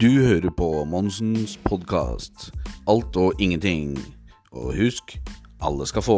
Du hører på Monsens podkast. Alt og ingenting. Og husk, alle skal få.